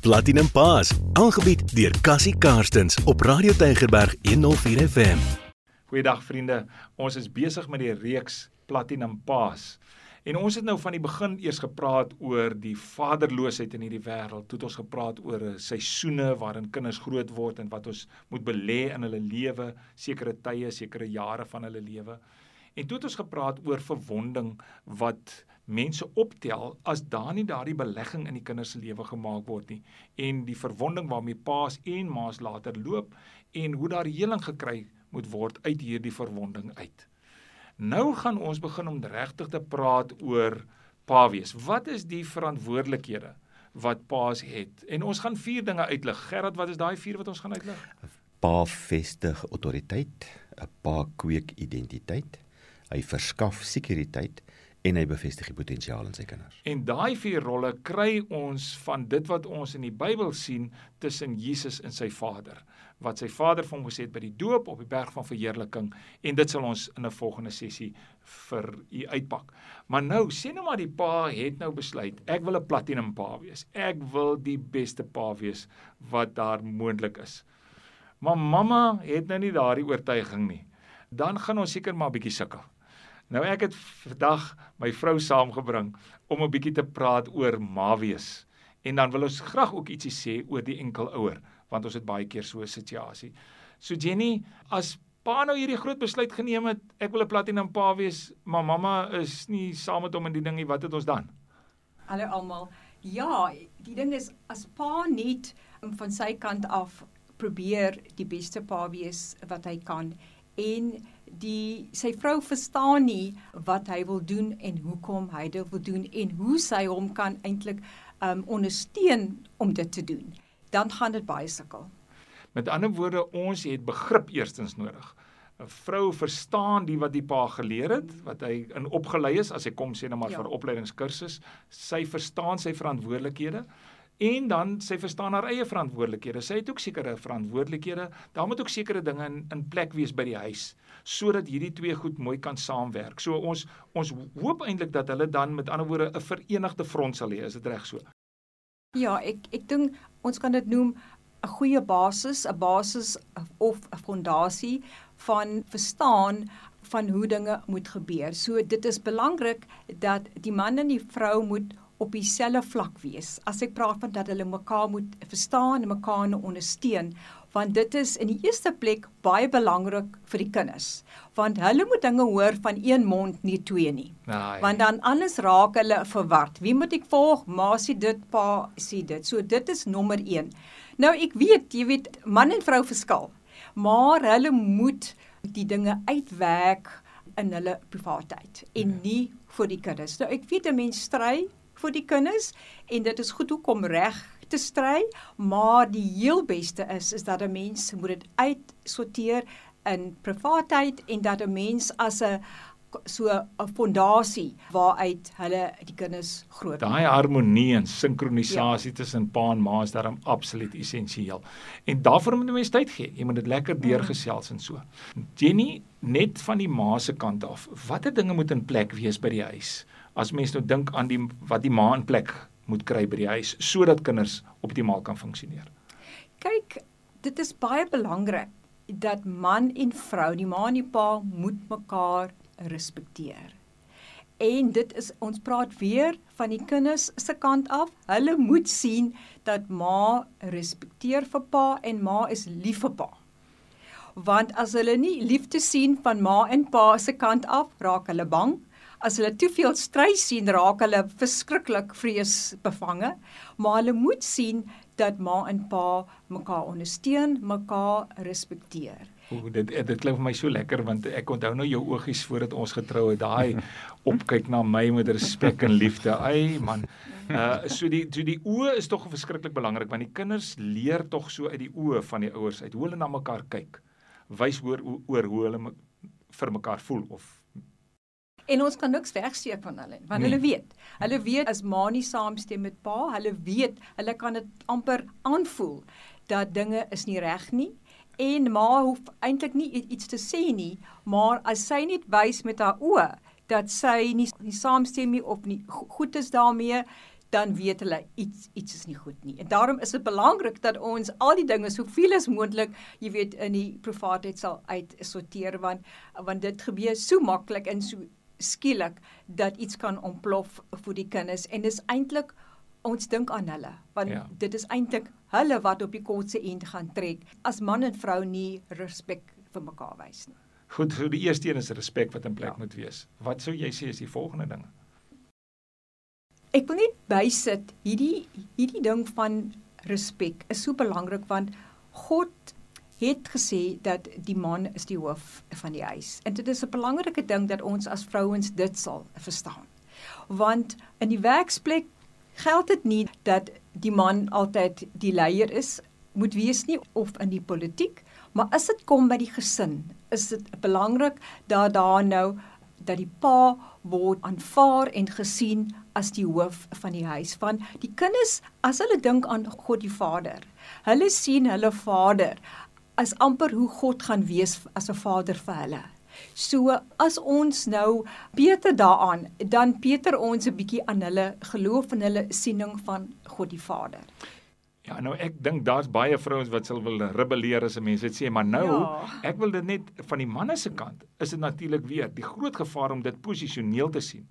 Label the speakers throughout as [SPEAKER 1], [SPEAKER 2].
[SPEAKER 1] Platinum Paas, aangebied deur Cassie Karstens op Radio Tygerberg 104 FM.
[SPEAKER 2] Goeiedag vriende. Ons is besig met die reeks Platinum Paas. En ons het nou van die begin eers gepraat oor die vaderloosheid in hierdie wêreld. Toe het ons gepraat oor seisoene waarin kinders groot word en wat ons moet belê in hulle lewe, sekere tye, sekere jare van hulle lewe. En toe het ons gepraat oor verwonding wat mense optel as daar nie daardie belegging in die kinders se lewe gemaak word nie en die verwonding waarmee paas en maas later loop en hoe daar heling gekry moet word uit hierdie verwonding uit. Nou gaan ons begin om regtig te praat oor pa wees. Wat is die verantwoordelikhede wat paas het? En ons gaan vier dinge uitlig. Gerard, wat is daai vier wat ons gaan uitlig?
[SPEAKER 3] Pa vestig autoriteit, 'n pa kweek identiteit, hy verskaf sekuriteit en hy bevestig die potensiaal in sy kinders.
[SPEAKER 2] En daai vier rolle kry ons van dit wat ons in die Bybel sien tussen Jesus en sy Vader wat sy vader vir hom gesê het by die doop op die berg van verheerliking en dit sal ons in 'n volgende sessie vir u uitpak. Maar nou, sê nou maar die pa het nou besluit, ek wil 'n platinum pa wees. Ek wil die beste pa wees wat daar moontlik is. Maar mamma het nou nie daardie oortuiging nie. Dan gaan ons seker maar bietjie sukkel. Nou ek het vandag my vrou saamgebring om 'n bietjie te praat oor ma wees. En dan wil ons graag ook ietsie sê oor die enkelouer want ons het baie keer so 'n situasie. So Jenny, as pa nou hierdie groot besluit geneem het, ek wil 'n platinum pa wees, maar mamma is nie saam met hom in die dingie, wat het ons dan?
[SPEAKER 4] Hallo almal. Ja, die ding is as pa net van sy kant af probeer die beste pa wees wat hy kan en die sy vrou verstaan nie wat hy wil doen en hoekom hy dit wil doen en hoe sy hom kan eintlik um ondersteun om dit te doen dan gaan dit baie sukkel.
[SPEAKER 2] Met ander woorde, ons het begrip eerstens nodig. 'n Vrou verstaan die wat die pa geleer het, wat hy in opgelei is as hy kom sê nou maar ja. vir opleidingskursus, sy verstaan sy verantwoordelikhede en dan sy verstaan haar eie verantwoordelikhede. Sy het ook sekere verantwoordelikhede. Daar moet ook sekere dinge in in plek wees by die huis sodat hierdie twee goed mooi kan saamwerk. So ons ons hoop eintlik dat hulle dan met ander woorde 'n verenigde front sal hê, is dit reg so?
[SPEAKER 4] Ja, ek ek dink ons kan dit noem 'n goeie basis, 'n basis of 'n fondasie van verstaan van hoe dinge moet gebeur. So dit is belangrik dat die man en die vrou moet op dieselfde vlak wees. As ek praat van dat hulle mekaar moet verstaan en mekaar ondersteun, want dit is in die eerste plek baie belangrik vir die kinders want hulle moet dinge hoor van een mond nie twee nie
[SPEAKER 2] Naai.
[SPEAKER 4] want dan alles raak hulle verward wie moet ek volg ma sê dit pa sê dit so dit is nommer 1 nou ek weet jy weet man en vrou verskil maar hulle moet die dinge uitwerk in hulle privaatheid en ja. nie vir die kinders nou ek weet 'n mens stry vir die kinders en dit is goed hoekom reg te stry, maar die heel beste is is dat 'n mens moet dit uitsorteer in privaatheid en dat 'n mens as 'n so 'n fondasie waaruit hulle die kinders groot.
[SPEAKER 2] Daai harmonie en sinkronisasie ja. tussen pa en ma is daarom absoluut essensieel. En daarvoor moet jy mens tyd gee. Jy moet dit lekker mm. deurgesels en so. Jenny, net van die ma se kant af, watter dinge moet in plek wees by die huis? As mens nou dink aan die wat die ma in plek moet kry by die huis sodat kinders optimaal kan funksioneer.
[SPEAKER 4] Kyk, dit is baie belangrik dat man en vrou, die ma en die pa moet mekaar respekteer. En dit is ons praat weer van die kinders se kant af. Hulle moet sien dat ma respekteer vir pa en ma is lief vir pa. Want as hulle nie liefde sien van ma en pa se kant af, raak hulle bang as hulle te veel stry sien, raak hulle verskriklik vreesbevange, maar hulle moet sien dat ma en pa mekaar ondersteun, mekaar respekteer.
[SPEAKER 2] O, dit dit klink vir my so lekker want ek onthou nou jou oogies voordat ons getrou het, daai opkyk na my met respek en liefde. Ai man. Uh so die so die oë is tog verskriklik belangrik want die kinders leer tog so uit die oë van die ouers uit hoe hulle na mekaar kyk. Wys oor oor hoe hulle vir mekaar voel of
[SPEAKER 4] En ons kan niks wegsteek van hulle, want nee. hulle weet. Hulle weet as ma nie saamstem met pa, hulle weet, hulle kan dit amper aanvoel dat dinge is nie reg nie en ma hoef eintlik nie iets te sê nie, maar as sy net wys met haar oë dat sy nie nie saamstem nie of nie goed is daarmee, dan weet hulle iets iets is nie goed nie. En daarom is dit belangrik dat ons al die dinge soveel as moontlik, jy weet, in die privaatheid sal uitsorteer want want dit gebeur so maklik en so skielik dat iets kan ontplof vir die kinders en dis eintlik ons dink aan hulle want ja. dit is eintlik hulle wat op die kortste end gaan trek as man en vrou nie respek vir mekaar wys nie.
[SPEAKER 2] Goed, so die eerste een is respek wat in plek ja. moet wees. Wat sou jy sê is die volgende ding?
[SPEAKER 4] Ek wil net bysit hierdie hierdie ding van respek is so belangrik want God het gesê dat die man is die hoof van die huis. En dit is 'n belangrike ding dat ons as vrouens dit sal verstaan. Want in die werksplek geld dit nie dat die man altyd die leier is moet wees nie of in die politiek, maar as dit kom by die gesin, is dit belangrik dat daar nou dat die pa word aanvaar en gesien as die hoof van die huis van die kinders as hulle dink aan God die Vader. Hulle sien hulle vader is amper hoe God gaan wees as 'n vader vir hulle. So as ons nou Peter daaraan, dan Peter ons 'n bietjie aan hulle geloof en hulle siening van God die Vader.
[SPEAKER 2] Ja, nou ek dink daar's baie vrouens wat sal wil rebelleer as 'n mens dit sê, maar nou ja. ek wil dit net van die manne se kant is dit natuurlik weer die groot gevaar om dit posisioneel te sien.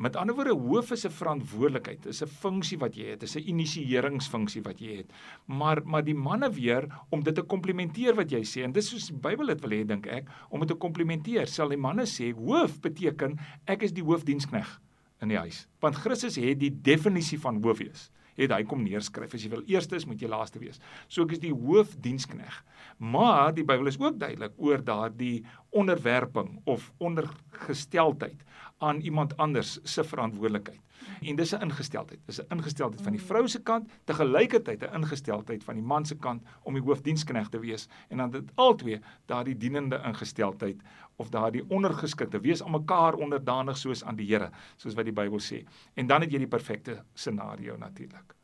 [SPEAKER 2] Met ander woorde, hoof is 'n verantwoordelikheid, is 'n funksie wat jy het, is 'n inisieringsfunksie wat jy het. Maar maar die manne weer om dit te komplimenteer wat jy sê en dis soos die Bybel dit wil hê dink ek, om dit te komplimenteer. Sal die manne sê hoof beteken ek is die hoofdienskneg in die huis. Want Christus het die definisie van hoof wees het hy kom neerskryf as jy wil eerste is moet jy laaste wees. So ek is die hoofdienskneg. Maar die Bybel is ook duidelik oor daardie onderwerping of ondergesteldheid aan iemand anders se verantwoordelikheid. En dis 'n ingesteldheid. Dis 'n ingesteldheid van die vrou se kant, te gelykertyd 'n ingesteldheid van die man se kant om die hoofdienskneg te wees en dan dit albei daardie dienende ingesteldheid of daardie ondergeskikte wees aan mekaar onderdanig soos aan die Here, soos wat die Bybel sê. En dan het jy die perfekte scenario natuurlik.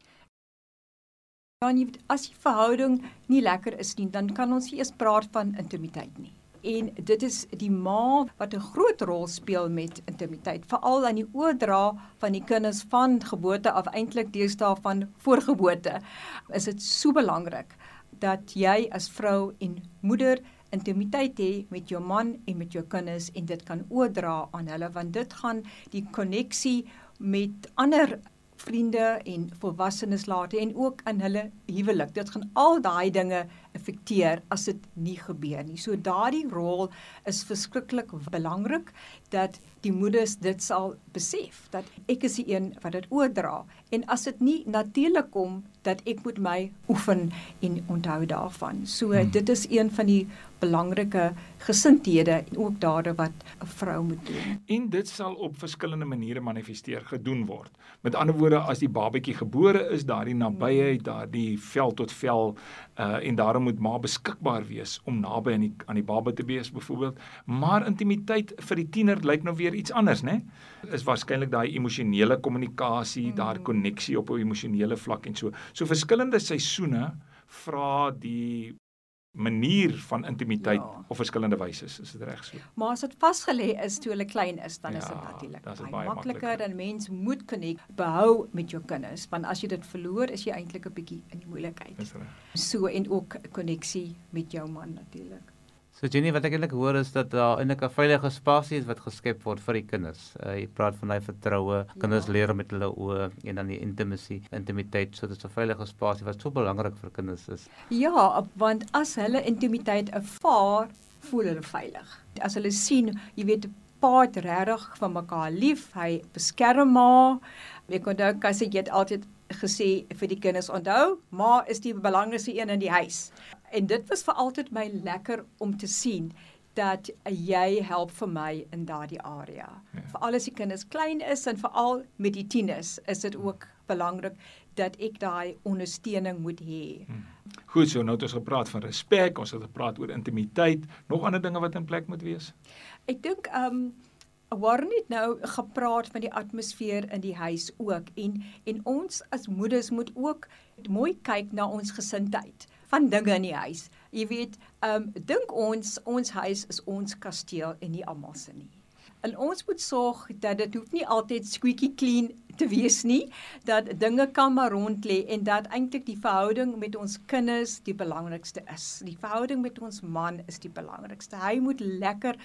[SPEAKER 4] Ja, as die verhouding nie lekker is nie, dan kan ons nie eens praat van intimiteit nie en dit is die ma wat 'n groot rol speel met intimiteit veral aan die oordra van die kinders van geboorte af eintlik deesdae van voorgeboorte is dit so belangrik dat jy as vrou en moeder intimiteit hê met jou man en met jou kinders en dit kan oordra aan hulle want dit gaan die koneksie met ander vriende en volwassenes laat en ook in hulle huwelik. Dit gaan al daai dinge effekteer as dit nie gebeur nie. So daardie rol is verskriklik belangrik dat die moeders dit sal besef dat ek is die een wat dit oordra en as dit nie natuurlik kom dat ek moet my oefen en onthou daarvan. So hmm. dit is een van die belangrike gesindhede en ook dade wat 'n vrou moet doen.
[SPEAKER 2] En dit sal op verskillende maniere manifesteer gedoen word. Met ander woorde as die babatjie gebore is, daardie nabyheid, daardie vel tot vel uh en daarom moet ma beskikbaar wees om naby aan die aan die baba te wees byvoorbeeld. Maar intimiteit vir die tiener lyk nou weer iets anders, né? Is waarskynlik daai emosionele kommunikasie, mm. daar koneksie op 'n emosionele vlak en so. So verskillende seisoene vra die manier van intimiteit ja. op verskillende wyse is dit reg so.
[SPEAKER 4] Maar as dit vasgelê is toe hulle klein is, dan ja, is dit natuurlik baie, baie makliker en mens moet konek behou met jou kinders, want as jy dit verloor, is jy eintlik 'n bietjie in die moeilikheid. So en ook koneksie met jou man natuurlik.
[SPEAKER 5] So Jenny, wat ek eintlik hoor is dat daar eintlik 'n veilige spasie is wat geskep word vir die kinders. Uh, jy praat van daai vertroue, kinders ja. leer met hulle oë en dan die intimacy, intimiteit, so dit is 'n veilige spasie wat so belangrik vir kinders is.
[SPEAKER 4] Ja, want as hulle intimiteit ervaar, voel hulle veilig. As hulle sien, jy weet, pa het regtig van mekaar lief, hy beskerm ma. Ek as jy het altyd gesê vir die kinders onthou, ma is die belangrikste een in die huis. En dit was vir altyd my lekker om te sien dat jy help vir my in daardie area. Ja. Veral as die kinders klein is en veral met die tieners, is dit ook belangrik dat ek daai ondersteuning moet hê. Hmm.
[SPEAKER 2] Goed, so nou het ons gepraat van respek, ons het gepraat oor intimiteit, nog ander dinge wat in plek moet wees.
[SPEAKER 4] Ek dink um Warren het nou gepraat van die atmosfeer in die huis ook en en ons as moeders moet ook mooi kyk na ons gesindheid van dinge in die huis. Jy weet, ehm um, dink ons ons huis is ons kasteel en nie almal se nie. En ons moet sorg dat dit hoef nie altyd squeaky clean te wees nie, dat dinge kan maar rond lê en dat eintlik die verhouding met ons kinders die belangrikste is. Die verhouding met ons man is die belangrikste. Hy moet lekker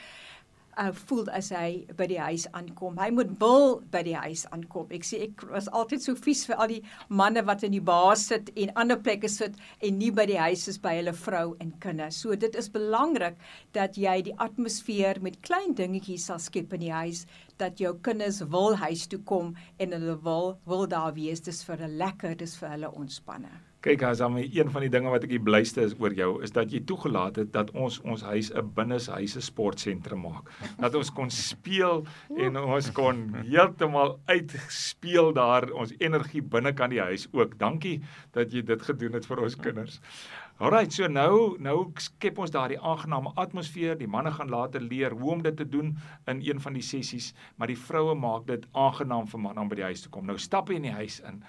[SPEAKER 4] uh, voel as hy by die huis aankom. Hy moet wil by die huis aankom. Ek sê ek was altyd so vies vir al die manne wat in die baas sit en ander plekke sit en nie by die huis is by hulle vrou en kinders. So dit is belangrik dat jy die atmosfeer met klein dingetjies sal skep in die huis dat jou kinders wil huis toe kom en hulle wil wil daar wees. Dis vir hulle lekker, dis vir hulle ontspanning.
[SPEAKER 2] Kyk, as dan een van die dinge wat ek die blyste is oor jou is dat jy toegelaat het dat ons ons huis 'n binneshuise sportsentrum maak. Dat ons kon speel en ons kon heeltemal uitspeel daar ons energie binnekant die huis ook. Dankie dat jy dit gedoen het vir ons kinders. Alrite, so nou nou skep ons daardie aangename atmosfeer. Die manne gaan later leer hoe om dit te doen in een van die sessies, maar die vroue maak dit aangenaam vir manne om by die huis te kom. Nou stap jy in die huis in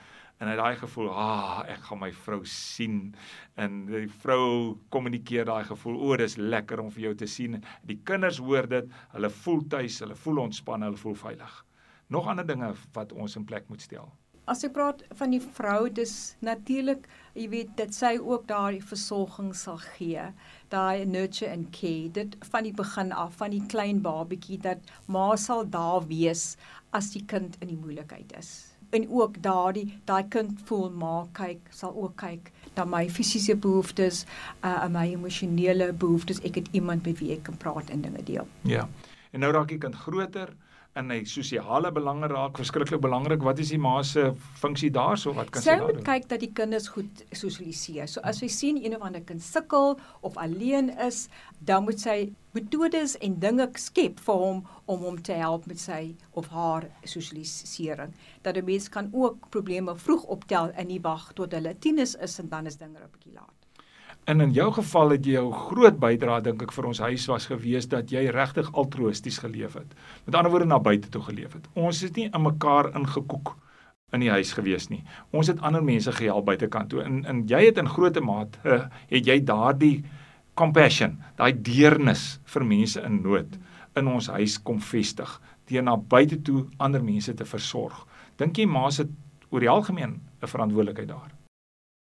[SPEAKER 2] en hy daai gevoel, "Ah, ek gaan my vrou sien." En die vrou kommunikeer daai gevoel, "O, dis lekker om vir jou te sien." Die kinders hoor dit, hulle voel tuis, hulle voel ontspanne, hulle voel veilig. Nog ander dinge wat ons in plek moet stel.
[SPEAKER 4] As ek praat van die vrou, dis natuurlik, jy weet, dat sy ook daai versorging sal gee, daai nurture and care, dit van die begin af, van die klein babatjie dat ma sal daar wees as die kind in die moeilikheid is en ook daardie daai kind voel maar kyk sal ook kyk na my fisiese behoeftes uh my emosionele behoeftes. Ek het iemand met wie ek kan praat en dinge deel.
[SPEAKER 2] Ja. En nou raak die kind groter in hy sosiale belange raak verskriklik belangrik. Wat is die ma se funksie daarso? Wat kan sy daar doen?
[SPEAKER 4] Sy moet kyk dat die kinders goed sosialiseer. So as sy sien een of ander kind sukkel of alleen is, dan moet sy metodes en dinge skep vir hom om hom te help met sy of haar sosialisering. Dat 'n mens kan ook probleme vroeg optel en nie wag tot hulle tieners is en dan is dinge 'n bietjie laat.
[SPEAKER 2] En in jou geval het jy 'n groot bydrae dink ek vir ons huis was gewees dat jy regtig altroosties geleef het. Met ander woorde na buite toe geleef het. Ons het nie in mekaar ingekoek in die huis gewees nie. Ons het ander mense gehelp buitekant toe. En en jy het in groote mate het jy daardie compassion, daai deernis vir mense in nood in ons huis kom vestig deur na buite toe ander mense te versorg. Dink jy ma se oor die algemeen 'n verantwoordelikheid daar?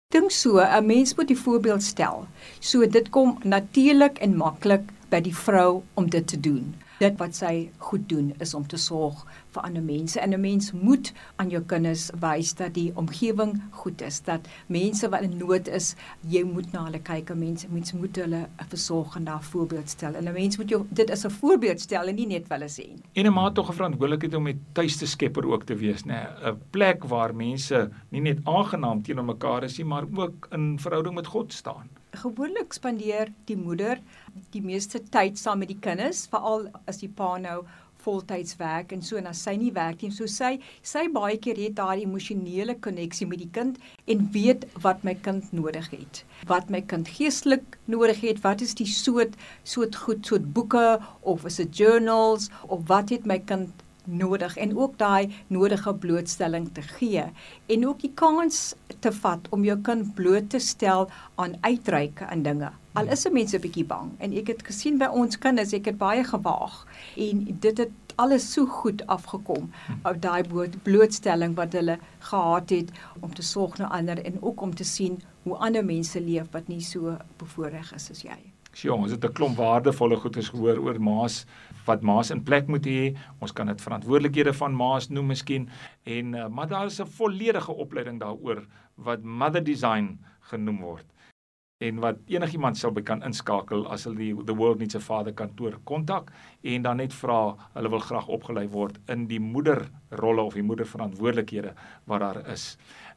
[SPEAKER 4] Dink so 'n mens moet die voorbeeld stel. So dit kom natuurlik en maklik by die vrou om dit te doen. Dit wat sy goed doen is om te sorg vir ander mense. En 'n mens moet aan jou kinders wys dat die omgewing goed is dat mense wat in nood is jy moet na hulle kyk. en mense mense moet hulle 'n versorgende voorbeeld stel. En 'n mens moet jou dit as 'n voorbeeld stel en nie net wel eens sien.
[SPEAKER 2] En 'n maat tog 'n verantwoordelikheid om met tuiste skepper ook te wees? Nê 'n plek waar mense nie net aangenaam teenoor mekaar is nie maar ook in verhouding met God staan
[SPEAKER 4] gewoonlik spandeer die moeder die meeste tyd saam met die kinders, veral as die pa nou voltyds werk en so en as sy nie werk nie, so sy sy baie keer het daai emosionele koneksie met die kind en weet wat my kind nodig het. Wat my kind geestelik nodig het, wat is die soort soort goed, soort boeke of is dit journals of wat het my kind nodig en ook daai nodige blootstelling te gee en ook die kans te vat om jou kind bloot te stel aan uitreike aan dinge. Al is se mense 'n bietjie bang en ek het gesien by ons kinders, ek het baie gewaag en dit het alles so goed afgekom op daai blootstelling wat hulle gehad het om te sorg na ander en ook om te sien hoe ander mense leef wat nie so bevoordeel is as jy.
[SPEAKER 2] Ja, ons het 'n klomp waardevolle goedes gehoor oor maas wat maas in plek moet hê. Ons kan dit verantwoordelikhede van maas noem miskien en uh, maar daar is 'n volledige opleiding daaroor wat mother design genoem word en wat enigiemand sou by kan inskakel as hulle die the world needs a father kantoor kontak en dan net vra hulle wil graag opgelei word in die moederrolle of die moederverantwoordelikhede wat daar is.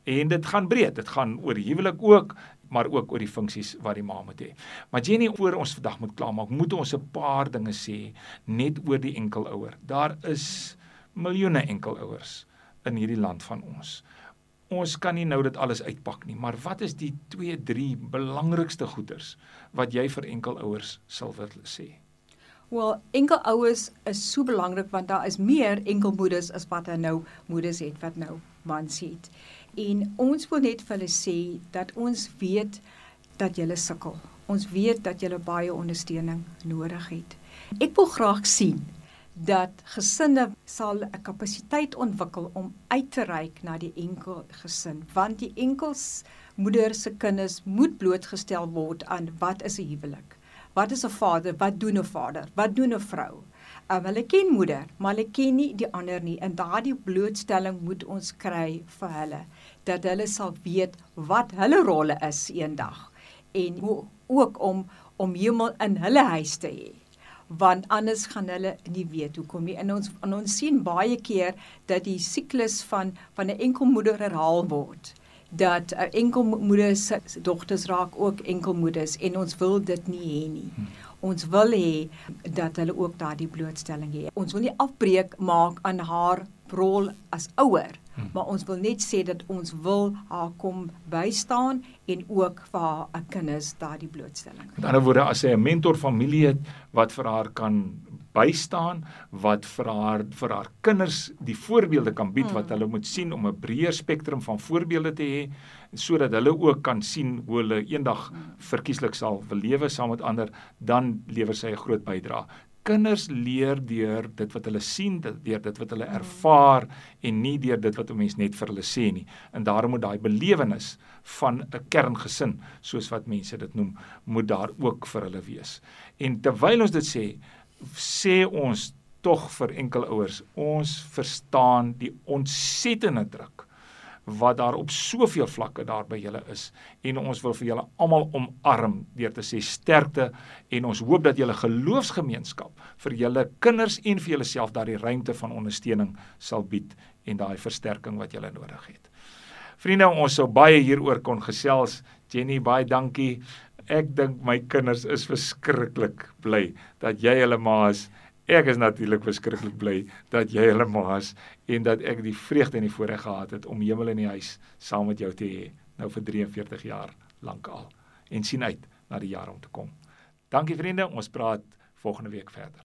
[SPEAKER 2] En dit gaan breed, dit gaan oor huwelik ook, maar ook oor die funksies wat die ma moet hê. Maar Jenny, oor ons vandag moet klaarmaak, moet ons 'n paar dinge sê net oor die enkelouer. Daar is miljoene enkelouers in hierdie land van ons. Ons kan nie nou dit alles uitpak nie, maar wat is die 2, 3 belangrikste goeders wat jy vir enkelouers sal wil sê?
[SPEAKER 4] Wel, enkelouers is so belangrik want daar is meer enkelmoeders as wat daar nou moeders het wat nou mans het. En ons wil net vir hulle sê dat ons weet dat julle sukkel. Ons weet dat julle baie ondersteuning nodig het. Ek wil graag sien dat gesinne sal 'n kapasiteit ontwikkel om uit te reik na die enkel gesin want die enkels moeder se kinders moet blootgestel word aan wat is 'n huwelik wat is 'n vader wat doen 'n vader wat doen 'n vrou um, hulle ken moeder maar hulle ken nie die ander nie en daardie blootstelling moet ons kry vir hulle dat hulle sal weet wat hulle rolle is eendag en ook om om hemel in hulle huis te hê want anders gaan hulle nie weet hoekom nie. En ons en ons sien baie keer dat die siklus van van 'n enkelmoeder herhaal word. Dat 'n enkelmoeder se dogters raak ook enkelmoeders en ons wil dit nie hê nie. Ons wil hê dat hulle ook daardie blootstelling hê. Ons wil nie afbreek maak aan haar rol as ouer Hmm. Maar ons wil net sê dat ons wil haar kom bystaan en ook vir haar 'n kinders daardie blootstelling.
[SPEAKER 2] Met ander woorde as sy 'n mentor familie het wat vir haar kan bystaan, wat vir haar vir haar kinders die voorbeelde kan bied wat hulle moet sien om 'n breër spektrum van voorbeelde te hê sodat hulle ook kan sien hoe hulle eendag hmm. verkieslik sal lewe saam met ander, dan lewer sy 'n groot bydrae kinders leer deur dit wat hulle sien, deur dit wat hulle ervaar en nie deur dit wat 'n mens net vir hulle sê nie. En daarom moet daai belewenis van 'n kerngesin, soos wat mense dit noem, moet daar ook vir hulle wees. En terwyl ons dit sê, sê ons tog vir enkelouers, ons verstaan die ontsettende druk wat daar op soveel vlakke daar by julle is en ons wil vir julle almal omarm deur te sê sterkte en ons hoop dat julle geloofsgemeenskap vir julle kinders en vir julleself daardie ruimte van ondersteuning sal bied en daai versterking wat julle nodig het. Vriende, ons sou baie hieroor kon gesels. Jenny, baie dankie. Ek dink my kinders is verskriklik bly dat jy hulle ma is Ek is natuurlik verskriklik bly dat jy hulle maas en dat ek die vreugde en die voorreg gehad het om hemel in die huis saam met jou te hê nou vir 43 jaar lank al en sien uit na die jaar om te kom. Dankie vriende, ons praat volgende week verder.